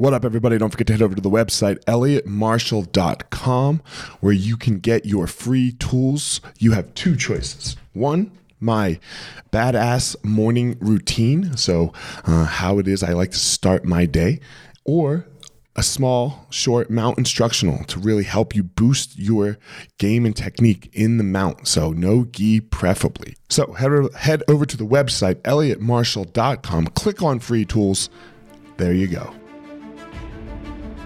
What up, everybody? Don't forget to head over to the website, elliottmarshall.com, where you can get your free tools. You have two choices. One, my badass morning routine. So, uh, how it is I like to start my day, or a small, short mount instructional to really help you boost your game and technique in the mount. So, no gi preferably. So, head, head over to the website, elliottmarshall.com, click on free tools. There you go.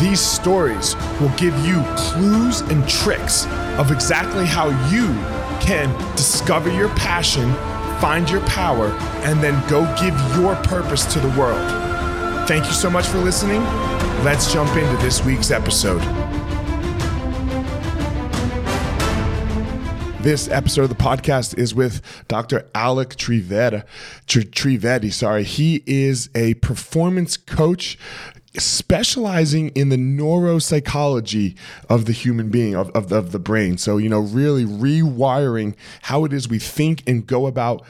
These stories will give you clues and tricks of exactly how you can discover your passion, find your power, and then go give your purpose to the world. Thank you so much for listening. Let's jump into this week's episode. This episode of the podcast is with Dr. Alec Trivedi. Trivedi, sorry. He is a performance coach specializing in the neuropsychology of the human being, of, of, of, the brain. So, you know, really rewiring how it is we think and go about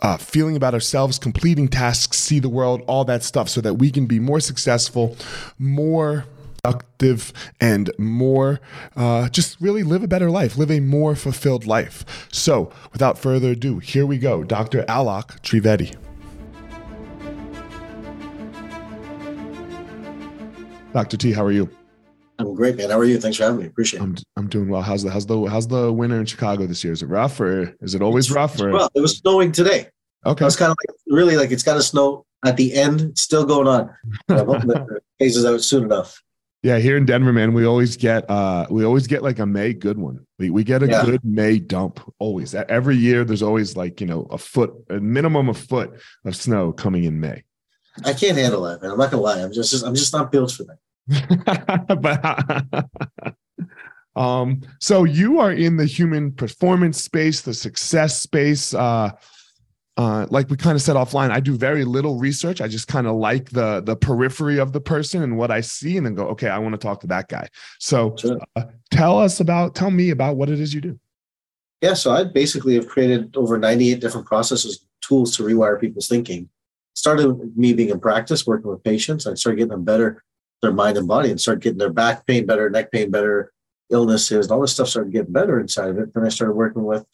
uh, feeling about ourselves, completing tasks, see the world, all that stuff, so that we can be more successful, more productive, and more uh, just really live a better life, live a more fulfilled life. So, without further ado, here we go. Dr. Alok Trivedi. Dr. T, how are you? I'm great, man. How are you? Thanks for having me. Appreciate it. I'm, I'm doing well. How's the how's the how's the winter in Chicago this year? Is it rough or is it always rough? Or? Well, it was snowing today. Okay. It's kind of like really like it's got to snow at the end. Still going on. I'm hoping that it phases out soon enough. Yeah, here in Denver, man, we always get uh we always get like a May good one. We we get a yeah. good May dump always. Every year there's always like, you know, a foot, a minimum of foot of snow coming in May. I can't handle that, man. I'm not gonna lie. I'm just just I'm just not built for that. but um, so you are in the human performance space, the success space. Uh, uh, like we kind of said offline, I do very little research. I just kind of like the the periphery of the person and what I see, and then go, okay, I want to talk to that guy. So, sure. uh, tell us about, tell me about what it is you do. Yeah, so I basically have created over 98 different processes, tools to rewire people's thinking. Started with me being in practice, working with patients. I started getting them better their mind and body and start getting their back pain better, neck pain better, illnesses, and all this stuff started getting better inside of it. Then I started working with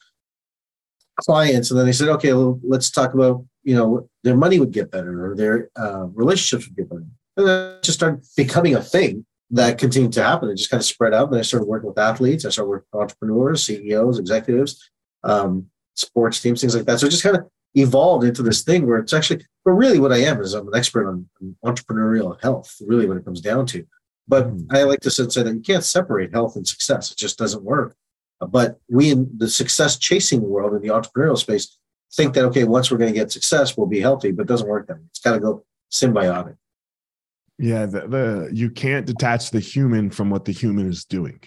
clients, and then they said, okay, well, let's talk about you know their money would get better or their uh, relationships would get better. And then just started becoming a thing that continued to happen. It just kind of spread out. And I started working with athletes. I started working with entrepreneurs, CEOs, executives, um, sports teams, things like that. So it just kind of evolved into this thing where it's actually, but really what I am is I'm an expert on, entrepreneurial health, really what it comes down to. But mm. I like to say that you can't separate health and success. It just doesn't work. But we in the success chasing world in the entrepreneurial space think that, okay, once we're going to get success, we'll be healthy, but it doesn't work that way. It's got to go symbiotic. Yeah, the, the you can't detach the human from what the human is doing,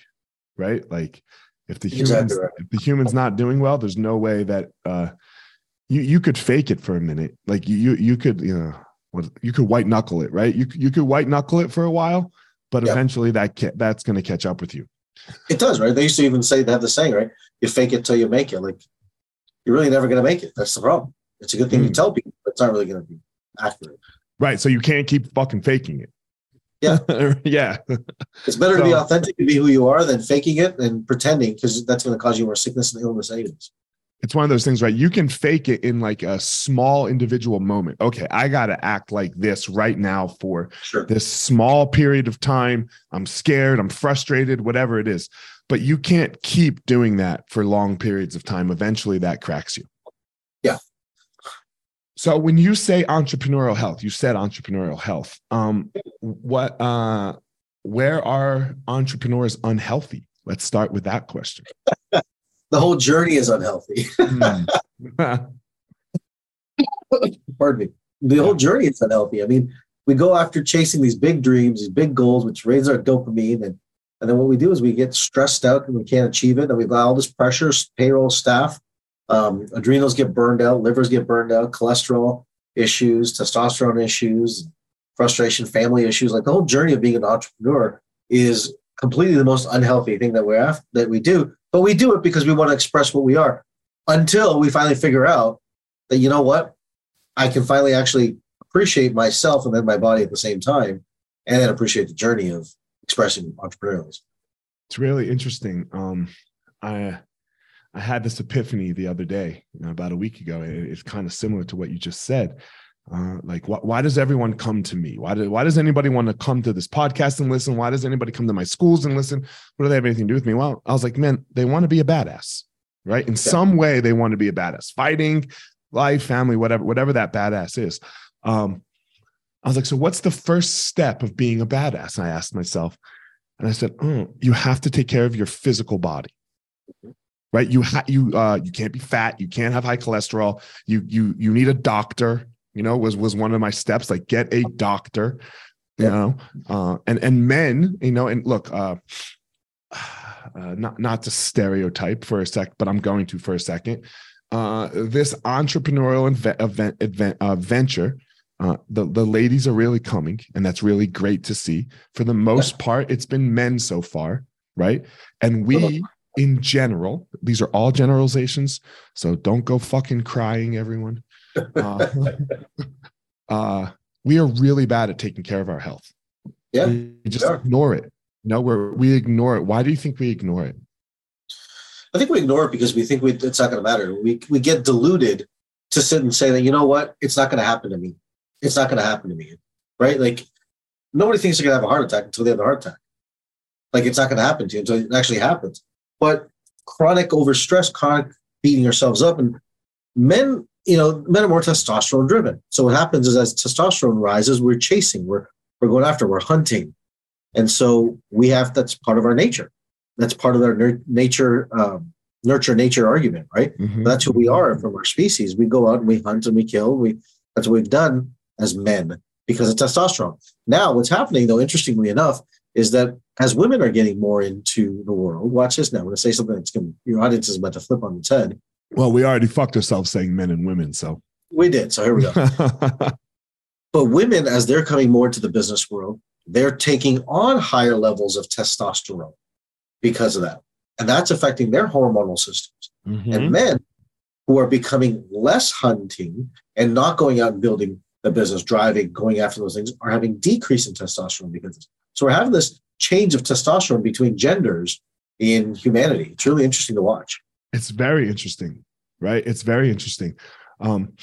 right? Like if the human's exactly right. if the human's not doing well, there's no way that uh, you you could fake it for a minute. Like you you you could you know what you could white knuckle it, right? You you could white knuckle it for a while, but yep. eventually that ca- that's going to catch up with you. It does, right? They used to even say they have the saying, right? You fake it till you make it. Like you're really never going to make it. That's the problem. It's a good thing mm. to tell people, but it's not really going to be accurate. Right. So you can't keep fucking faking it. Yeah. yeah. It's better so, to be authentic and be who you are than faking it and pretending because that's going to cause you more sickness and illness anyways it's one of those things, right? You can fake it in like a small individual moment. Okay, I got to act like this right now for sure. this small period of time. I'm scared, I'm frustrated, whatever it is. But you can't keep doing that for long periods of time. Eventually, that cracks you. Yeah. So when you say entrepreneurial health, you said entrepreneurial health. Um, what? Uh, where are entrepreneurs unhealthy? Let's start with that question. The whole journey is unhealthy. Mm. Pardon me. The whole journey is unhealthy. I mean, we go after chasing these big dreams, these big goals, which raise our dopamine. And, and then what we do is we get stressed out and we can't achieve it. And we've got all this pressure, payroll, staff, um, adrenals get burned out, livers get burned out, cholesterol issues, testosterone issues, frustration, family issues. Like the whole journey of being an entrepreneur is completely the most unhealthy thing that we have that we do. But we do it because we want to express what we are until we finally figure out that, you know what, I can finally actually appreciate myself and then my body at the same time, and then appreciate the journey of expressing entrepreneurialism. It's really interesting. Um, I I had this epiphany the other day, you know, about a week ago. And it's kind of similar to what you just said. Uh, like, wh- why does everyone come to me? Why, do, why does anybody want to come to this podcast and listen? Why does anybody come to my schools and listen? What do they have anything to do with me? Well, I was like, man, they want to be a badass, right? In yeah. some way, they want to be a badass, fighting, life, family, whatever, whatever that badass is. Um, I was like, so what's the first step of being a badass? And I asked myself, and I said, oh, you have to take care of your physical body. Right. You ha- you uh you can't be fat, you can't have high cholesterol, you you you need a doctor, you know, was was one of my steps, like get a doctor, you yeah. know. Uh and and men, you know, and look, uh uh, not not to stereotype for a sec, but I'm going to for a second. Uh, this entrepreneurial event, event uh, venture uh, the the ladies are really coming, and that's really great to see. For the most part, it's been men so far, right? And we, in general, these are all generalizations, so don't go fucking crying, everyone. Uh, uh, we are really bad at taking care of our health. Yeah, we just ignore it. No, we're we ignore it. Why do you think we ignore it? I think we ignore it because we think we, it's not going to matter. We we get deluded to sit and say that you know what, it's not going to happen to me it's not going to happen to me, right? Like nobody thinks they're going to have a heart attack until they have a heart attack. Like it's not going to happen to you until it actually happens. But chronic overstress, chronic beating ourselves up, and men, you know, men are more testosterone driven. So what happens is as testosterone rises, we're chasing, we're we're going after, we're hunting, and so we have that's part of our nature. That's part of our ner- nature. Um, nurture nature argument, right? Mm-hmm. That's who we are from our species. We go out and we hunt and we kill. We that's what we've done as men because of testosterone. Now, what's happening, though, interestingly enough, is that as women are getting more into the world, watch this now. I'm going to say something that's going to, your audience is about to flip on its head. Well, we already fucked ourselves saying men and women. So we did. So here we go. but women, as they're coming more to the business world, they're taking on higher levels of testosterone because of that. And that's affecting their hormonal systems. Mm-hmm. And men who are becoming less hunting and not going out and building the business, driving, going after those things, are having decrease in testosterone because so we're having this change of testosterone between genders in humanity. It's really interesting to watch. It's very interesting, right? It's very interesting. Um,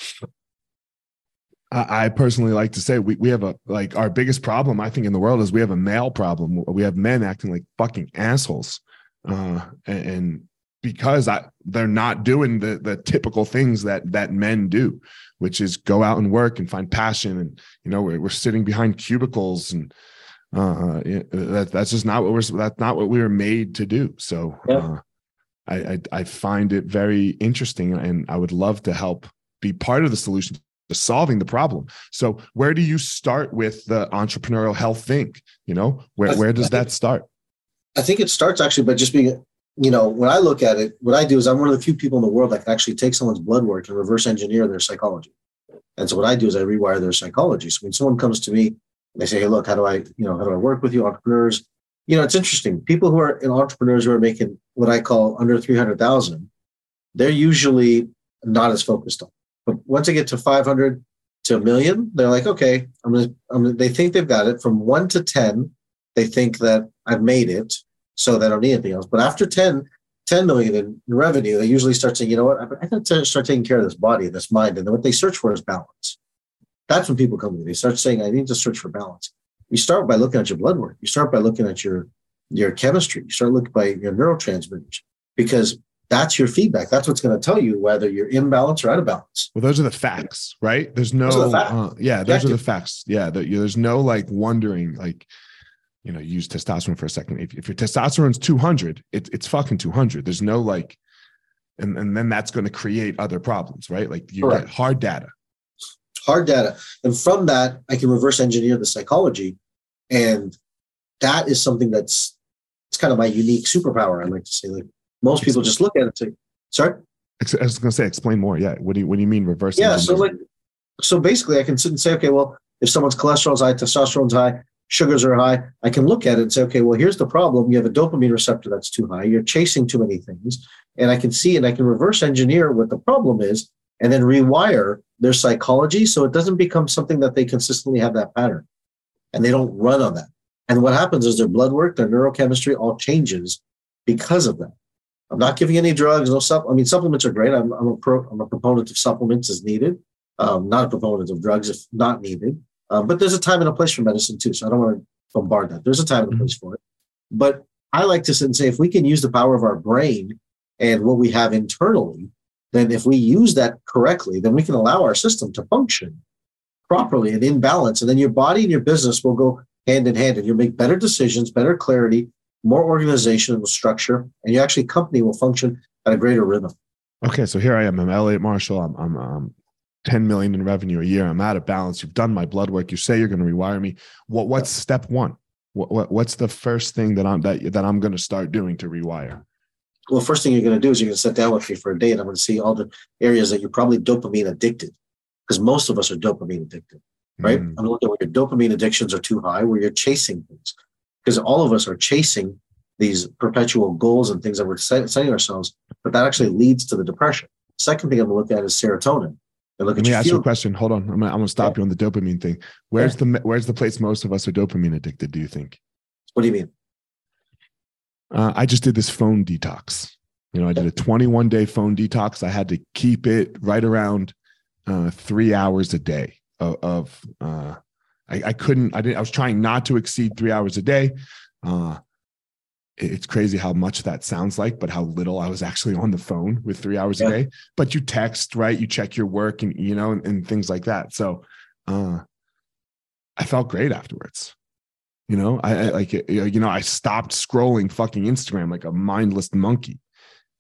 I, I personally like to say we, we have a like our biggest problem I think in the world is we have a male problem. We have men acting like fucking assholes, uh, and, and because I, they're not doing the the typical things that that men do which is go out and work and find passion. And you know, we're, we're sitting behind cubicles, and uh, that, that's just not what we're that's not what we were made to do. So yeah. uh, I, I I find it very interesting, and I would love to help be part of the solution to solving the problem. So where do you start with the entrepreneurial health thing? You know, where where does that start? I think it starts actually by just being you know, when I look at it, what I do is I'm one of the few people in the world that can actually take someone's blood work and reverse engineer their psychology. And so what I do is I rewire their psychology. So when someone comes to me and they say, "Hey, look, how do I, you know, how do I work with you, entrepreneurs?" You know, it's interesting. People who are in entrepreneurs who are making what I call under three hundred thousand, they're usually not as focused on. But once they get to five hundred to a million, they're like, "Okay, I'm gonna, I'm gonna." They think they've got it. From one to ten, they think that I've made it so they don't need anything else. But after 10, 10 million in revenue, they usually start saying, you know what, I got to start taking care of this body, this mind. And then what they search for is balance. That's when people come to me. They start saying, I need to search for balance. You start by looking at your blood work. You start by looking at your your chemistry. You start looking by your neurotransmitters because that's your feedback. That's what's going to tell you whether you're in balance or out of balance. Well, those are the facts, right? There's no, the uh, yeah, those are the facts. Yeah, the, there's no like wondering, like you know, use testosterone for a second. If, if your testosterone's 200, it, it's fucking 200. There's no like, and, and then that's going to create other problems, right? Like you Correct. get hard data. Hard data. And from that, I can reverse engineer the psychology. And that is something that's it's kind of my unique superpower. I like to say, like most people just look at it and say, sorry. I was going to say, explain more. Yeah. What do you, what do you mean reverse? Yeah. So like, so basically I can sit and say, okay, well, if someone's cholesterol's high, testosterone's high, sugars are high, I can look at it and say, okay, well, here's the problem. You have a dopamine receptor that's too high. You're chasing too many things. And I can see and I can reverse engineer what the problem is and then rewire their psychology so it doesn't become something that they consistently have that pattern and they don't run on that. And what happens is their blood work, their neurochemistry all changes because of that. I'm not giving any drugs, no sup. I mean, supplements are great. I'm, I'm, a, pro, I'm a proponent of supplements as needed, um, not a proponent of drugs if not needed. Um, but there's a time and a place for medicine too. So I don't want to bombard that. There's a time and a mm-hmm. place for it. But I like to sit and say if we can use the power of our brain and what we have internally, then if we use that correctly, then we can allow our system to function properly and in balance. And then your body and your business will go hand in hand and you'll make better decisions, better clarity, more organization organizational structure, and your actually company will function at a greater rhythm. Okay, so here I am. I'm Elliot Marshall. I'm, I'm, I'm 10 million in revenue a year. I'm out of balance. You've done my blood work. You say you're going to rewire me. What what's step one? What, what what's the first thing that I'm that that I'm going to start doing to rewire? Well, first thing you're going to do is you're going to sit down with me for a day, and I'm going to see all the areas that you're probably dopamine addicted, because most of us are dopamine addicted, right? Mm. I'm going to look at where your dopamine addictions are too high, where you're chasing things, because all of us are chasing these perpetual goals and things that we're setting ourselves, but that actually leads to the depression. Second thing I'm going to look at is serotonin. And look Let me ask you a question. Hold on. I'm I'm gonna stop yeah. you on the dopamine thing. Where's yeah. the where's the place most of us are dopamine addicted? Do you think? What do you mean? Uh, I just did this phone detox. You know, I did a 21 day phone detox. I had to keep it right around uh, three hours a day of. of uh, I, I, couldn't. I didn't. I was trying not to exceed three hours a day. Uh, it's crazy how much that sounds like, but how little I was actually on the phone with three hours yeah. a day. But you text, right? You check your work and you know, and, and things like that. So uh I felt great afterwards. You know, I, I like you know, I stopped scrolling fucking Instagram like a mindless monkey.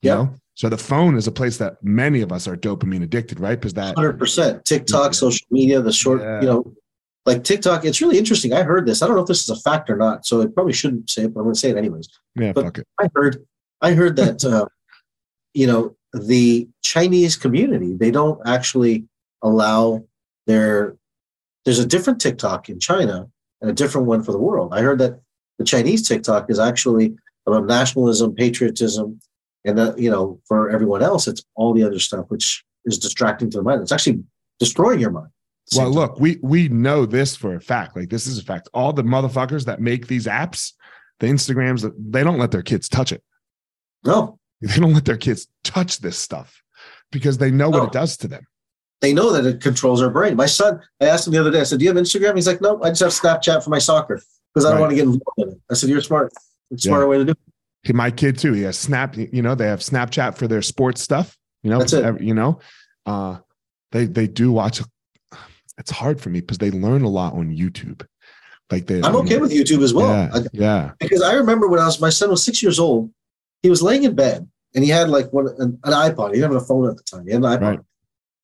You yeah. know? So the phone is a place that many of us are dopamine addicted, right? Because that 100% TikTok, yeah. social media, the short, yeah. you know, like TikTok, it's really interesting. I heard this. I don't know if this is a fact or not, so I probably shouldn't say it, but I'm going to say it anyways. Yeah, but fuck it. I heard, I heard that, uh, you know, the Chinese community they don't actually allow their. There's a different TikTok in China and a different one for the world. I heard that the Chinese TikTok is actually about nationalism, patriotism, and that you know, for everyone else, it's all the other stuff which is distracting to the mind. It's actually destroying your mind. Well, look, we we know this for a fact. Like this is a fact. All the motherfuckers that make these apps, the Instagrams, they don't let their kids touch it. No, they don't let their kids touch this stuff because they know no. what it does to them. They know that it controls our brain. My son, I asked him the other day. I said, "Do you have Instagram?" He's like, "No, I just have Snapchat for my soccer because I don't right. want to get involved in it." I said, "You're smart. It's yeah. way to do it." My kid too. He has Snap. You know, they have Snapchat for their sports stuff. You know, That's it. you know, uh, they they do watch it's hard for me because they learn a lot on YouTube. Like they, I'm okay with YouTube as well. Yeah, yeah. Because I remember when I was my son was six years old, he was laying in bed and he had like one an, an iPod. He didn't have a phone at the time. He had an iPod. Right.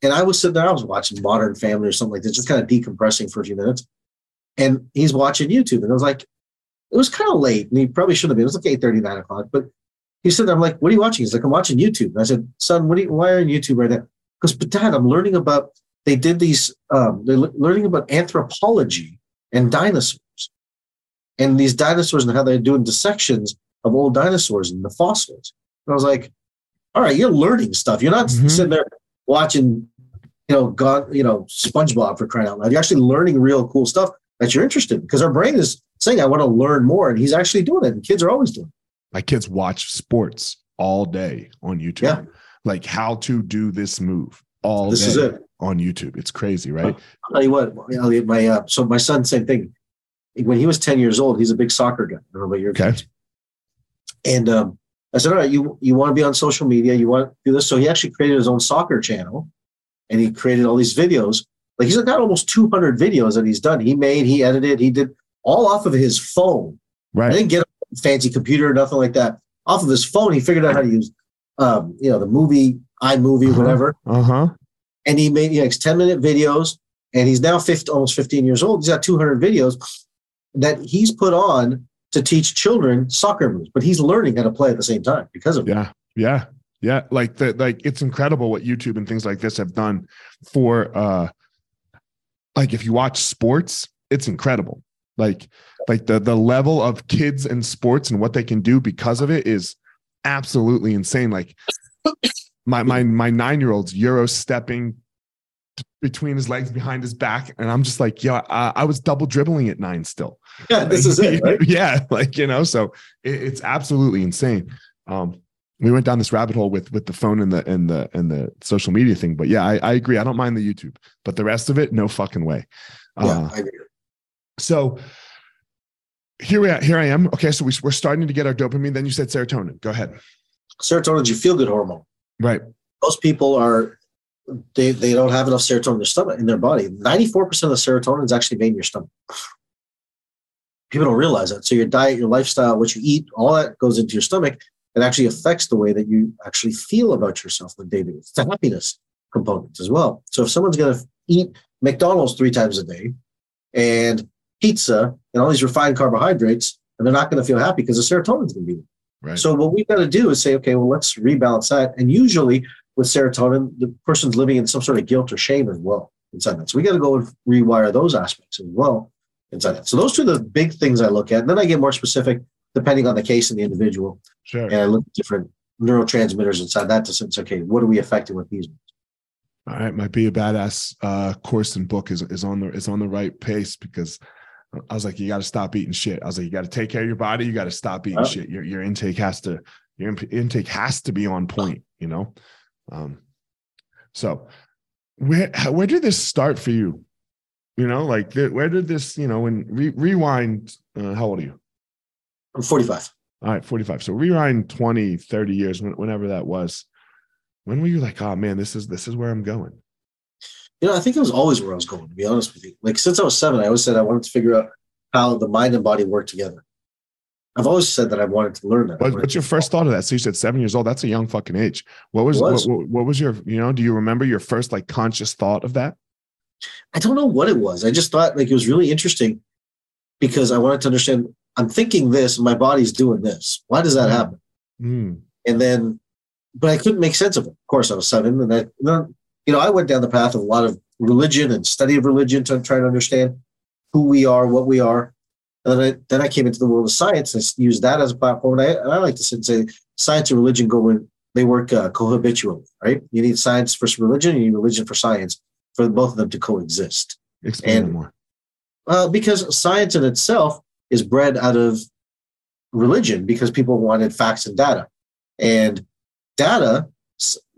And I was sitting there, I was watching Modern Family or something like this, just kind of decompressing for a few minutes. And he's watching YouTube. And I was like, it was kind of late. And he probably shouldn't have been. It was like 8 30, 9 o'clock. But he said, I'm like, what are you watching? He's like, I'm watching YouTube. And I said, son, what are you, why are you on YouTube right now? Because, but dad, I'm learning about they did these, um, they're learning about anthropology and dinosaurs and these dinosaurs and how they're doing dissections of old dinosaurs and the fossils. And I was like, all right, you're learning stuff. You're not mm-hmm. sitting there watching, you know, God, you know, SpongeBob for crying out loud. You're actually learning real cool stuff that you're interested in because our brain is saying, I want to learn more. And he's actually doing it. And kids are always doing it. My kids watch sports all day on YouTube. Yeah. Like how to do this move all this day. is it on YouTube. It's crazy, right? I'll tell you what, Elliot, my uh, so my son, same thing. When he was 10 years old, he's a big soccer guy. I don't know about your okay. kids. And um, I said, all right, you you want to be on social media, you want to do this. So he actually created his own soccer channel and he created all these videos. Like he's got almost 200 videos that he's done. He made, he edited, he did all off of his phone. Right. I didn't get a fancy computer or nothing like that. Off of his phone, he figured out how to use, um, you know, the movie, iMovie, uh-huh. whatever. Uh huh and he made he makes 10 minute videos And he's now 50, almost 15 years old. He's got 200 videos that he's put on to teach children soccer moves, but he's learning how to play at the same time because of yeah, it. Yeah. Yeah. Yeah, like the, like it's incredible what YouTube and things like this have done for, uh, like if you watch sports, it's incredible. Like, like the, the level of kids and sports and what they can do because of it is absolutely insane. Like my, my, my nine-year-old's Euro stepping between his legs behind his back. And I'm just like, yeah, I, I was double dribbling at nine still. Yeah, this is it. Right? yeah. Like, you know, so it, it's absolutely insane. Um, we went down this rabbit hole with with the phone and the and the and the social media thing. But yeah, I, I agree. I don't mind the YouTube, but the rest of it, no fucking way. Yeah, uh, I agree. So here we are, here I am. Okay, so we, we're starting to get our dopamine. Then you said serotonin. Go ahead. Serotonin is your feel good hormone. Right. Most people are they they don't have enough serotonin in their stomach in their body. Ninety four percent of the serotonin is actually made in your stomach. People don't realize that. So your diet, your lifestyle, what you eat, all that goes into your stomach. It actually affects the way that you actually feel about yourself on day to day. It's happiness components as well. So if someone's going to eat McDonald's three times a day and pizza and all these refined carbohydrates, and they're not going to feel happy because the serotonin is going to be Right. So what we've got to do is say, okay, well, let's rebalance that. And usually with serotonin, the person's living in some sort of guilt or shame as well inside that. So we got to go and rewire those aspects as well inside that. So those are the big things I look at. And then I get more specific depending on the case and the individual. Sure. And I look at different neurotransmitters inside that to say, okay, what are we affecting with these? All right, might be a badass uh, course and book is is on the is on the right pace because I was like, you got to stop eating shit. I was like, you got to take care of your body. You got to stop eating shit. Your your intake has to your intake has to be on point. You know. Um, so where where did this start for you? You know, like where did this? You know, when re- rewind. Uh, how old are you? I'm 45. All right, 45. So rewind 20, 30 years, whenever that was. When were you like, oh man, this is this is where I'm going? You know, I think it was always where I was going, to be honest with you. Like since I was seven, I always said I wanted to figure out how the mind and body work together. I've always said that I wanted to learn that. What, what's your first thought of that? So you said seven years old. That's a young fucking age. What was, was. What, what, was your, you know, do you remember your first like conscious thought of that? I don't know what it was. I just thought like it was really interesting because I wanted to understand I'm thinking this, and my body's doing this. Why does that hmm. happen? Mm. And then, but I couldn't make sense of it. Of course, I was seven, and I, you know, I went down the path of a lot of religion and study of religion to try to understand who we are, what we are. And then I, then I came into the world of science and used that as a platform. And I, and I like to say science and religion go in, they work uh, cohabitually, right? You need science for religion, you need religion for science, for both of them to coexist. Explain and, more. Uh, because science in itself is bred out of religion because people wanted facts and data. And data,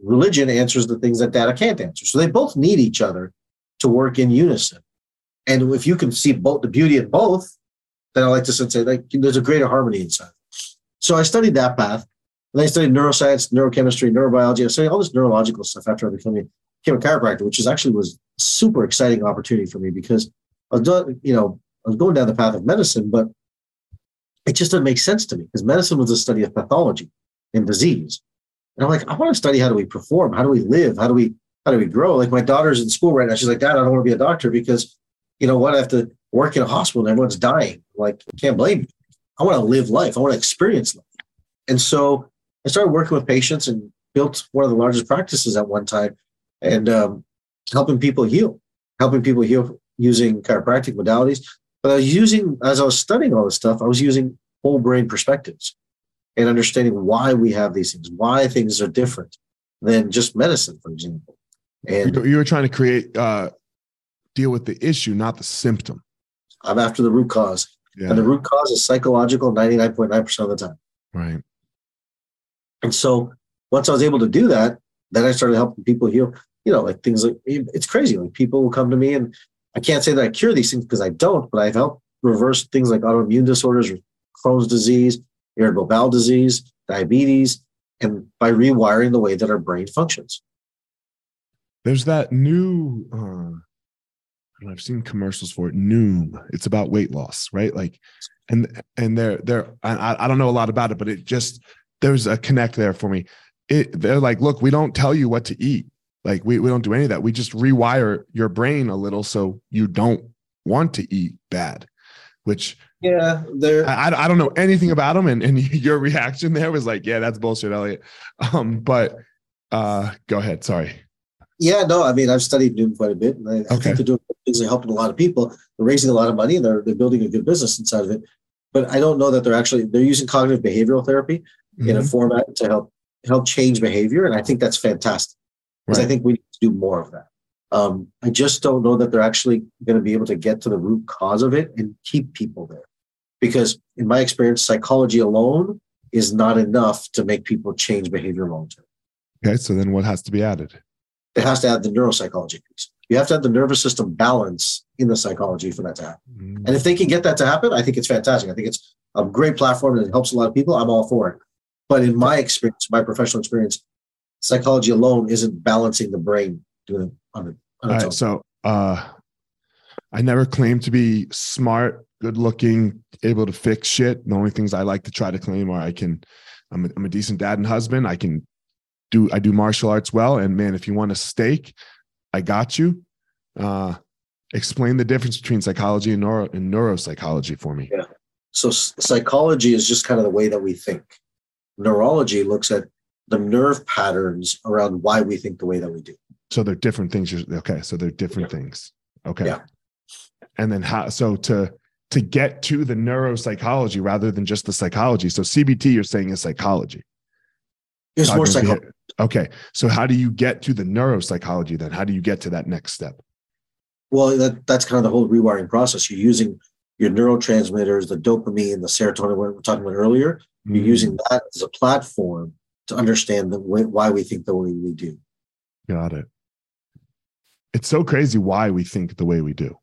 religion answers the things that data can't answer. So they both need each other to work in unison. And if you can see both the beauty in both, then I like to say like there's a greater harmony inside. So I studied that path. And I studied neuroscience, neurochemistry, neurobiology. I studied all this neurological stuff after I became a, became a chiropractor, which is actually was super exciting opportunity for me because I was done, you know, I was going down the path of medicine, but it just doesn't make sense to me because medicine was a study of pathology and disease. And I'm like, I want to study how do we perform? How do we live? How do we how do we grow? Like my daughter's in school right now. She's like, Dad, I don't want to be a doctor because you know what? I have to work in a hospital and everyone's dying. Like, can't blame you. I want to live life. I want to experience life. And so I started working with patients and built one of the largest practices at one time and um, helping people heal, helping people heal using chiropractic modalities, but I was using, as I was studying all this stuff, I was using whole brain perspectives and understanding why we have these things, why things are different than just medicine, for example. And you were trying to create, uh, deal with the issue, not the symptom. I'm after the root cause. Yeah. And the root cause is psychological 99.9% of the time. Right. And so once I was able to do that, then I started helping people heal, you know, like things like it's crazy. Like people will come to me and I can't say that I cure these things because I don't, but I've helped reverse things like autoimmune disorders, Crohn's disease, irritable bowel disease, diabetes, and by rewiring the way that our brain functions. There's that new, uh, I've seen commercials for it. Noom. It's about weight loss, right? Like, and and they're they're I, I don't know a lot about it, but it just there's a connect there for me. It they're like, look, we don't tell you what to eat. Like we, we don't do any of that. We just rewire your brain a little so you don't want to eat bad, which yeah, there. I, I don't know anything about them. And, and your reaction there was like, yeah, that's bullshit, Elliot. Um, but uh, go ahead. Sorry. Yeah, no, I mean, I've studied Noom quite a bit, and I, okay. I think they're doing things. They're helping a lot of people. They're raising a lot of money, and they're they're building a good business inside of it. But I don't know that they're actually they're using cognitive behavioral therapy mm-hmm. in a mm-hmm. format to help help change behavior, and I think that's fantastic because right. I think we need to do more of that. Um, I just don't know that they're actually going to be able to get to the root cause of it and keep people there, because in my experience, psychology alone is not enough to make people change behavior long term. Okay, so then what has to be added? It has to add the neuropsychology piece. You have to have the nervous system balance in the psychology for that to happen. Mm. And if they can get that to happen, I think it's fantastic. I think it's a great platform and it helps a lot of people. I'm all for it. But in my experience, my professional experience, psychology alone isn't balancing the brain doing it on, it, on its own. So uh, I never claimed to be smart, good looking, able to fix shit. The only things I like to try to claim are I can, I'm a, I'm a decent dad and husband. I can do, I do martial arts well. And man, if you want a steak, I got you. Uh, explain the difference between psychology and neuro and neuropsychology for me. Yeah. So psychology is just kind of the way that we think. Neurology looks at the nerve patterns around why we think the way that we do. So they're different things. Okay. So they're different yeah. things. Okay. Yeah. And then how, so to, to get to the neuropsychology rather than just the psychology. So CBT, you're saying is psychology. It's more psychology. Okay. So how do you get to the neuropsychology then? How do you get to that next step? Well, that, that's kind of the whole rewiring process. You're using your neurotransmitters, the dopamine, the serotonin we were talking about earlier. You're mm-hmm. using that as a platform to understand the way, why we think the way we do. Got it. It's so crazy why we think the way we do.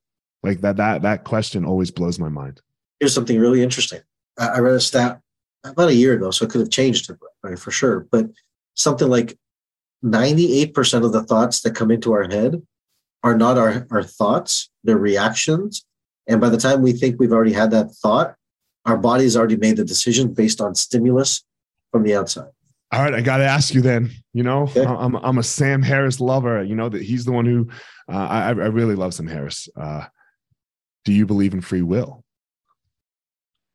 Like that that that question always blows my mind. Here's something really interesting. I, I read a stat about a year ago, so it could have changed right, for sure. But something like 98% of the thoughts that come into our head are not our, our thoughts, they're reactions. And by the time we think we've already had that thought, our body's already made the decision based on stimulus from the outside. All right, I got to ask you then. You know. I'm I'm a Sam Harris lover. You know that he's the one who uh, I I really love Sam Harris. Uh, do you believe in free will?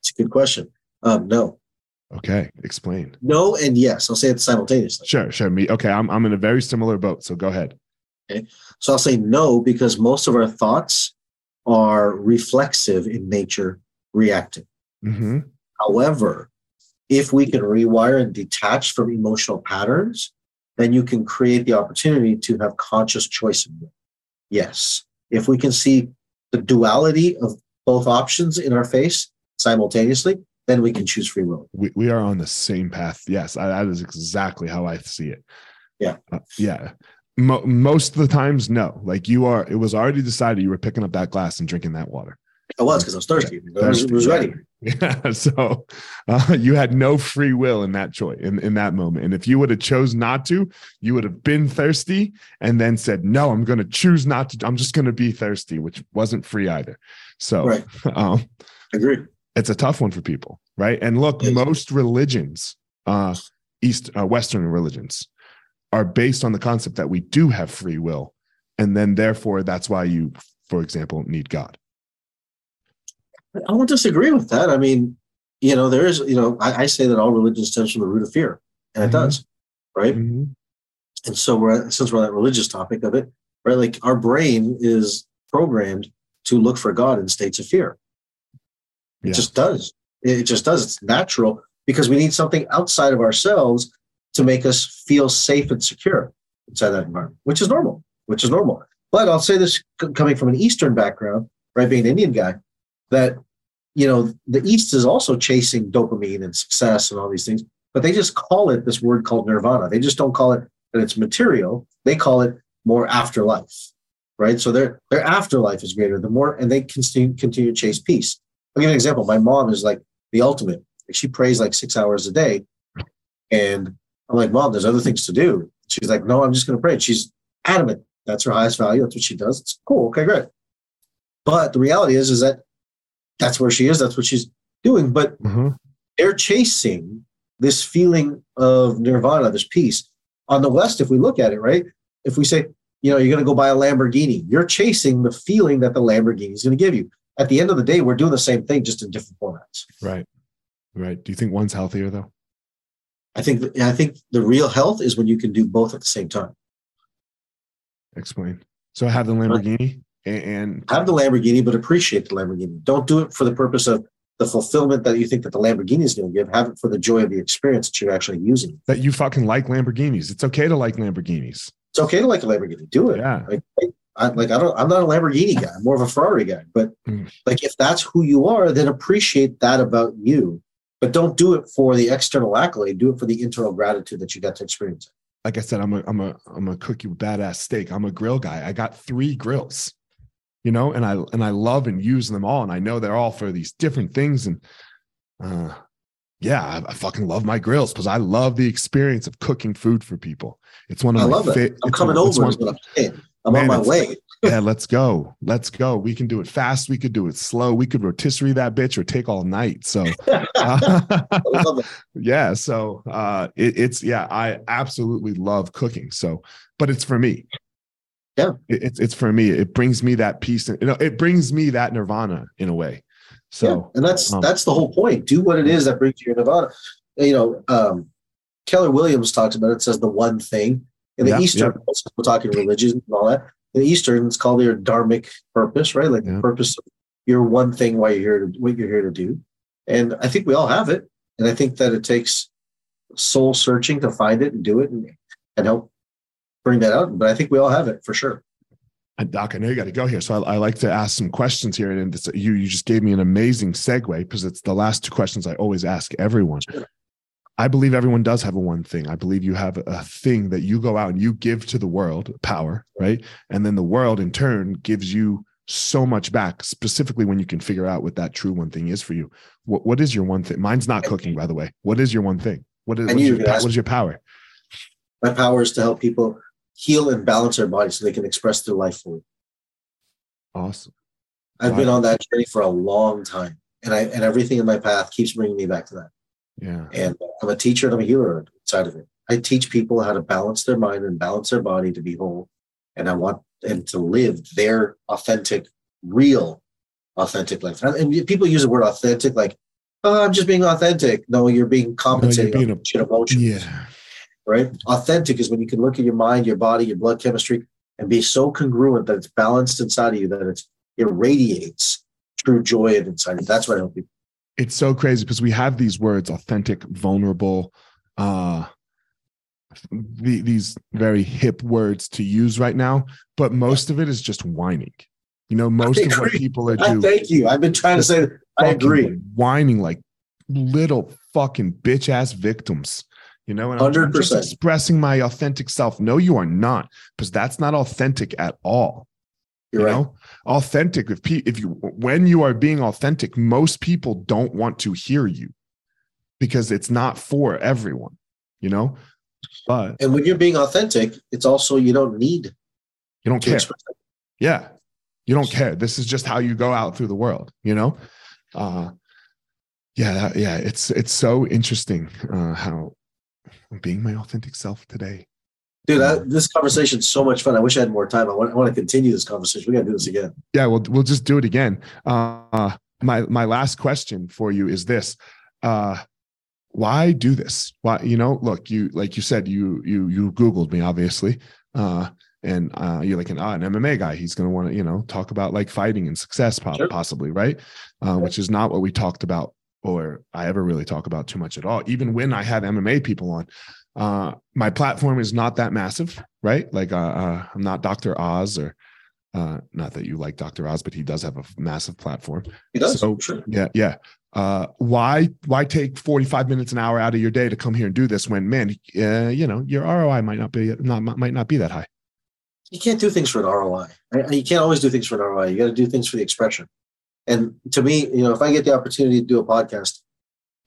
It's a good question. Um, no. Okay, explain. No and yes. I'll say it simultaneously. Sure, sure. Me. Okay, I'm I'm in a very similar boat. So go ahead. Okay, so I'll say no because most of our thoughts are reflexive in nature, reactive. Mm-hmm. However, if we can rewire and detach from emotional patterns, then you can create the opportunity to have conscious choice. Yes. If we can see the duality of both options in our face simultaneously, then we can choose free will. We, we are on the same path. Yes, I, that is exactly how I see it. Yeah. Uh, yeah. Mo- most of the times, no. Like you are, it was already decided you were picking up that glass and drinking that water. I was because I was thirsty. Yeah, I was, was ready. Yeah. So uh, you had no free will in that choice in, in that moment. And if you would have chose not to, you would have been thirsty and then said, no, I'm going to choose not to. I'm just going to be thirsty, which wasn't free either. So right. um, agree. It's a tough one for people. Right. And look, yes. most religions, uh, East, uh, Western religions are based on the concept that we do have free will. And then therefore that's why you, for example, need God. I won't disagree with that. I mean, you know, there is, you know, I, I say that all religion stems from the root of fear, and it mm-hmm. does, right? Mm-hmm. And so, we're since we're on that religious topic of it, right? Like our brain is programmed to look for God in states of fear. It yeah. just does. It just does. It's natural because we need something outside of ourselves to make us feel safe and secure inside that environment, which is normal. Which is normal. But I'll say this coming from an Eastern background, right? Being an Indian guy, that you know the east is also chasing dopamine and success and all these things but they just call it this word called nirvana. They just don't call it that it's material. They call it more afterlife right? So their their afterlife is greater. The more and they continue continue to chase peace. I'll give you an example. My mom is like the ultimate. She prays like six hours a day. And i'm like mom there's other things to do. She's like no i'm just going to pray she's adamant. That's her highest value. That's what she does. It's cool. Okay great. But the reality is is that that's where she is. That's what she's doing. But mm-hmm. they're chasing this feeling of nirvana, this peace. On the West, if we look at it, right, if we say, you know, you're going to go buy a Lamborghini, you're chasing the feeling that the Lamborghini is going to give you. At the end of the day, we're doing the same thing, just in different formats. Right. Right. Do you think one's healthier though? I think I think the real health is when you can do both at the same time. Explain. So I have the Lamborghini and have the Lamborghini, but appreciate the Lamborghini. Don't do it for the purpose of the fulfillment that you think that the Lamborghini is going to give. Have it for the joy of the experience that you're actually using. That you fucking like Lamborghinis. It's okay to like Lamborghinis. It's okay to like a Lamborghini. Do it. Yeah. Like, I, like I don't. I'm not a Lamborghini guy. I'm more of a Ferrari guy. But mm. like, if that's who you are, then appreciate that about you. But don't do it for the external accolade. Do it for the internal gratitude that you got to experience. Like I said, I'm a I'm a I'm a cookie badass steak. I'm a grill guy. I got three grills you know, and I and I love and use them all, and I know they're all for these different things. And uh, yeah, I, I fucking love my grills because I love the experience of cooking food for people. It's one of I my love it. I'm coming one, over. One, what I'm saying. I'm man, on my way. yeah, let's go. Let's go. We can do it fast. We could do it slow. We could rotisserie that bitch or take all night. So, uh, yeah. So, uh, it, it's yeah. I absolutely love cooking. So, but it's for me yeah. It's it's for me. It brings me that peace and you know it brings me that nirvana in a way. So yeah. and that's um, that's the whole point. Do what it is that brings you your nirvana. You know um, keller williams talks about it says the one thing. In the yeah, eastern yeah. we're talking religion and all that. In the eastern it's called your dharmic purpose right? Like the purpose of your one thing why you're here to what you're here to do. And i think we all have it. And i think that it takes soul searching to find it and do it and, and help bring that out. But I think we all have it for sure. And Doc, I know you got to go here, so I, I, like to ask some questions here. And you you just gave me an amazing segue because it's the last two questions I always ask everyone. Sure. I believe everyone does have a one thing. I believe you have a thing that you go out and you give to the world power, right? And then the world in turn gives you so much back, specifically when you can figure out what that true one thing is for you. What what is your one thing? Mine's not cooking, by the way. What is your one thing? What is, what is, your, what is your power? My power is to help people heal and balance their body so they can express their life fully. Awesome. I've wow. been on that journey for a long time, and I and everything in my path keeps bringing me back to that. Yeah. And I'm a teacher and I'm a healer inside of it. I teach people how to balance their mind and balance their body to be whole, and I want them to live their authentic, real, authentic life. And people use the word authentic like, "Oh, I'm just being authentic." No, you're being compensated no, you're being a, emotions. Yeah right? Authentic is when you can look at your mind, your body, your blood chemistry, and be so congruent that it's balanced inside of you that it's it radiates true joy inside of you. That's what I help people. It's so crazy because we have these words authentic, vulnerable, uh the, these very hip words to use right now, but most of it is just whining. You know, most of what people are doing. Thank you. I've been trying to say. I agree. Whining like little fucking bitch ass victims you know, and I'm, 100%. just expressing my authentic self. No, you are not, because that's not authentic at all. You're you right. know, authentic. If pe- if you when you are being authentic, most people don't want to hear you because it's not for everyone. You know, but and when you're being authentic, it's also you don't need you don't care. Yeah, you don't care. This is just how you go out through the world. You know, uh, yeah, that, yeah. It's it's so interesting uh, how being my authentic self today. Dude, I, this conversation is so much fun. I wish I had more time. I want, I want to continue this conversation. We got to do this again. Yeah, we'll we'll just do it again. Uh, my my last question for you is this: uh, Why do this? Why you know? Look, you like you said, you you you googled me, obviously, uh, and uh, you're like an, uh, an MMA guy. He's going to want to you know talk about like fighting and success, sure. possibly, right? Uh, which is not what we talked about or I ever really talk about too much at all. Even when I have MMA people on, uh, my platform is not that massive, right? Like uh, uh, I'm not Dr. Oz or uh, not that you like Dr. Oz, but he does have a massive platform. He does. So sure. yeah, yeah. Uh, why why take 45 minutes an hour out of your day to come here and do this when man, uh, you know, your ROI might not be not might not be that high. You can't do things for an ROI. You can't always do things for an ROI. You got to do things for the expression. And to me, you know, if I get the opportunity to do a podcast,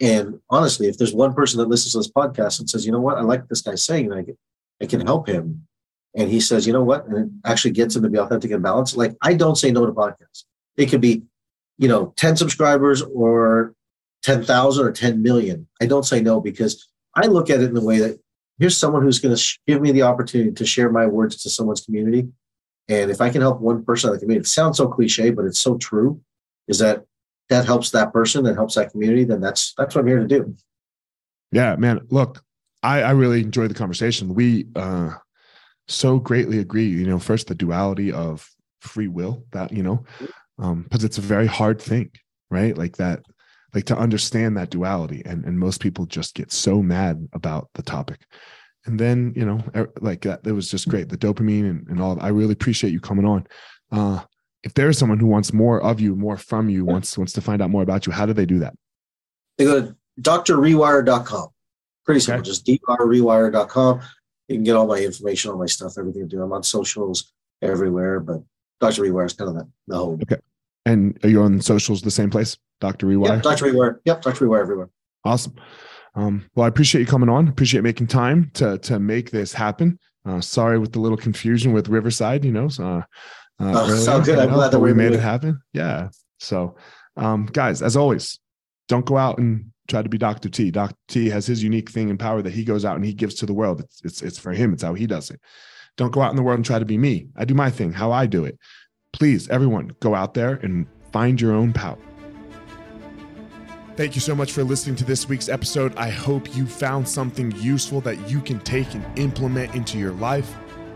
and honestly, if there's one person that listens to this podcast and says, you know what, I like this guy saying, and I can, I can help him, and he says, you know what, and it actually gets him to be authentic and balanced. Like I don't say no to podcasts. It could be, you know, 10 subscribers or 10,000 or 10 million. I don't say no because I look at it in the way that here's someone who's going to give me the opportunity to share my words to someone's community. And if I can help one person in the community, it sounds so cliche, but it's so true, is that that helps that person, that helps that community, then that's that's what I'm here to do. Yeah, man. Look, I, I really enjoyed the conversation. We uh so greatly agree, you know, first the duality of free will that, you know, um, because it's a very hard thing, right? Like that, like to understand that duality. And and most people just get so mad about the topic. And then, you know, er, like that, it was just great. The dopamine and, and all I really appreciate you coming on. Uh if there's someone who wants more of you, more from you, wants wants to find out more about you, how do they do that? They go to drrewire.com. Pretty simple, Okay. just drrewire.com. You can get all my information, all my stuff, everything I do. I'm on socials everywhere, but Dr. Rewire is kind of the, the home. And are you on socials the same place, Dr. Rewire? Yep, Dr. Rewire. Yep, Dr. Rewire everywhere. Awesome. Um, well, I appreciate you coming on. Appreciate making time to to make this happen. Uh, sorry with the little confusion with Riverside. You know, so, uh, uh, Oh, sound good. I'm glad that we made it happen. Yeah. So, um, guys, as always, don't go out and try to be Dr. T. Dr. T has his unique thing and power that he goes out and he gives to the world. It's it's it's for him. It's how he does it. Don't go out in the world and try to be me. I do my thing, how I do it. Please, everyone, go out there and find your own power. Thank you so much for listening to this week's episode. I hope you found something useful that you can take and implement into your life.